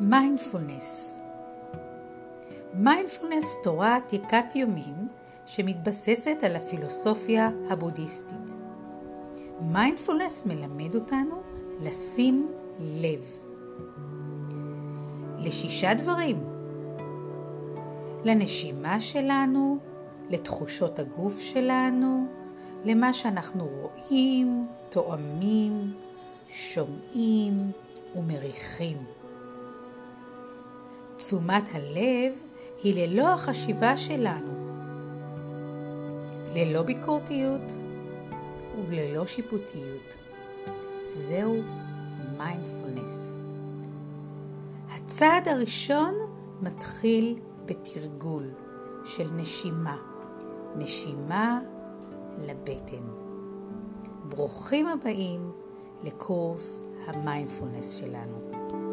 mindfulness mindfulness תורה עתיקת יומין שמתבססת על הפילוסופיה הבודהיסטית. מיינדפולנס מלמד אותנו לשים לב. לשישה דברים לנשימה שלנו, לתחושות הגוף שלנו, למה שאנחנו רואים, טועמים, שומעים ומריחים. תשומת הלב היא ללא החשיבה שלנו, ללא ביקורתיות וללא שיפוטיות. זהו מיינדפולנס. הצעד הראשון מתחיל בתרגול של נשימה, נשימה לבטן. ברוכים הבאים לקורס המיינדפולנס שלנו.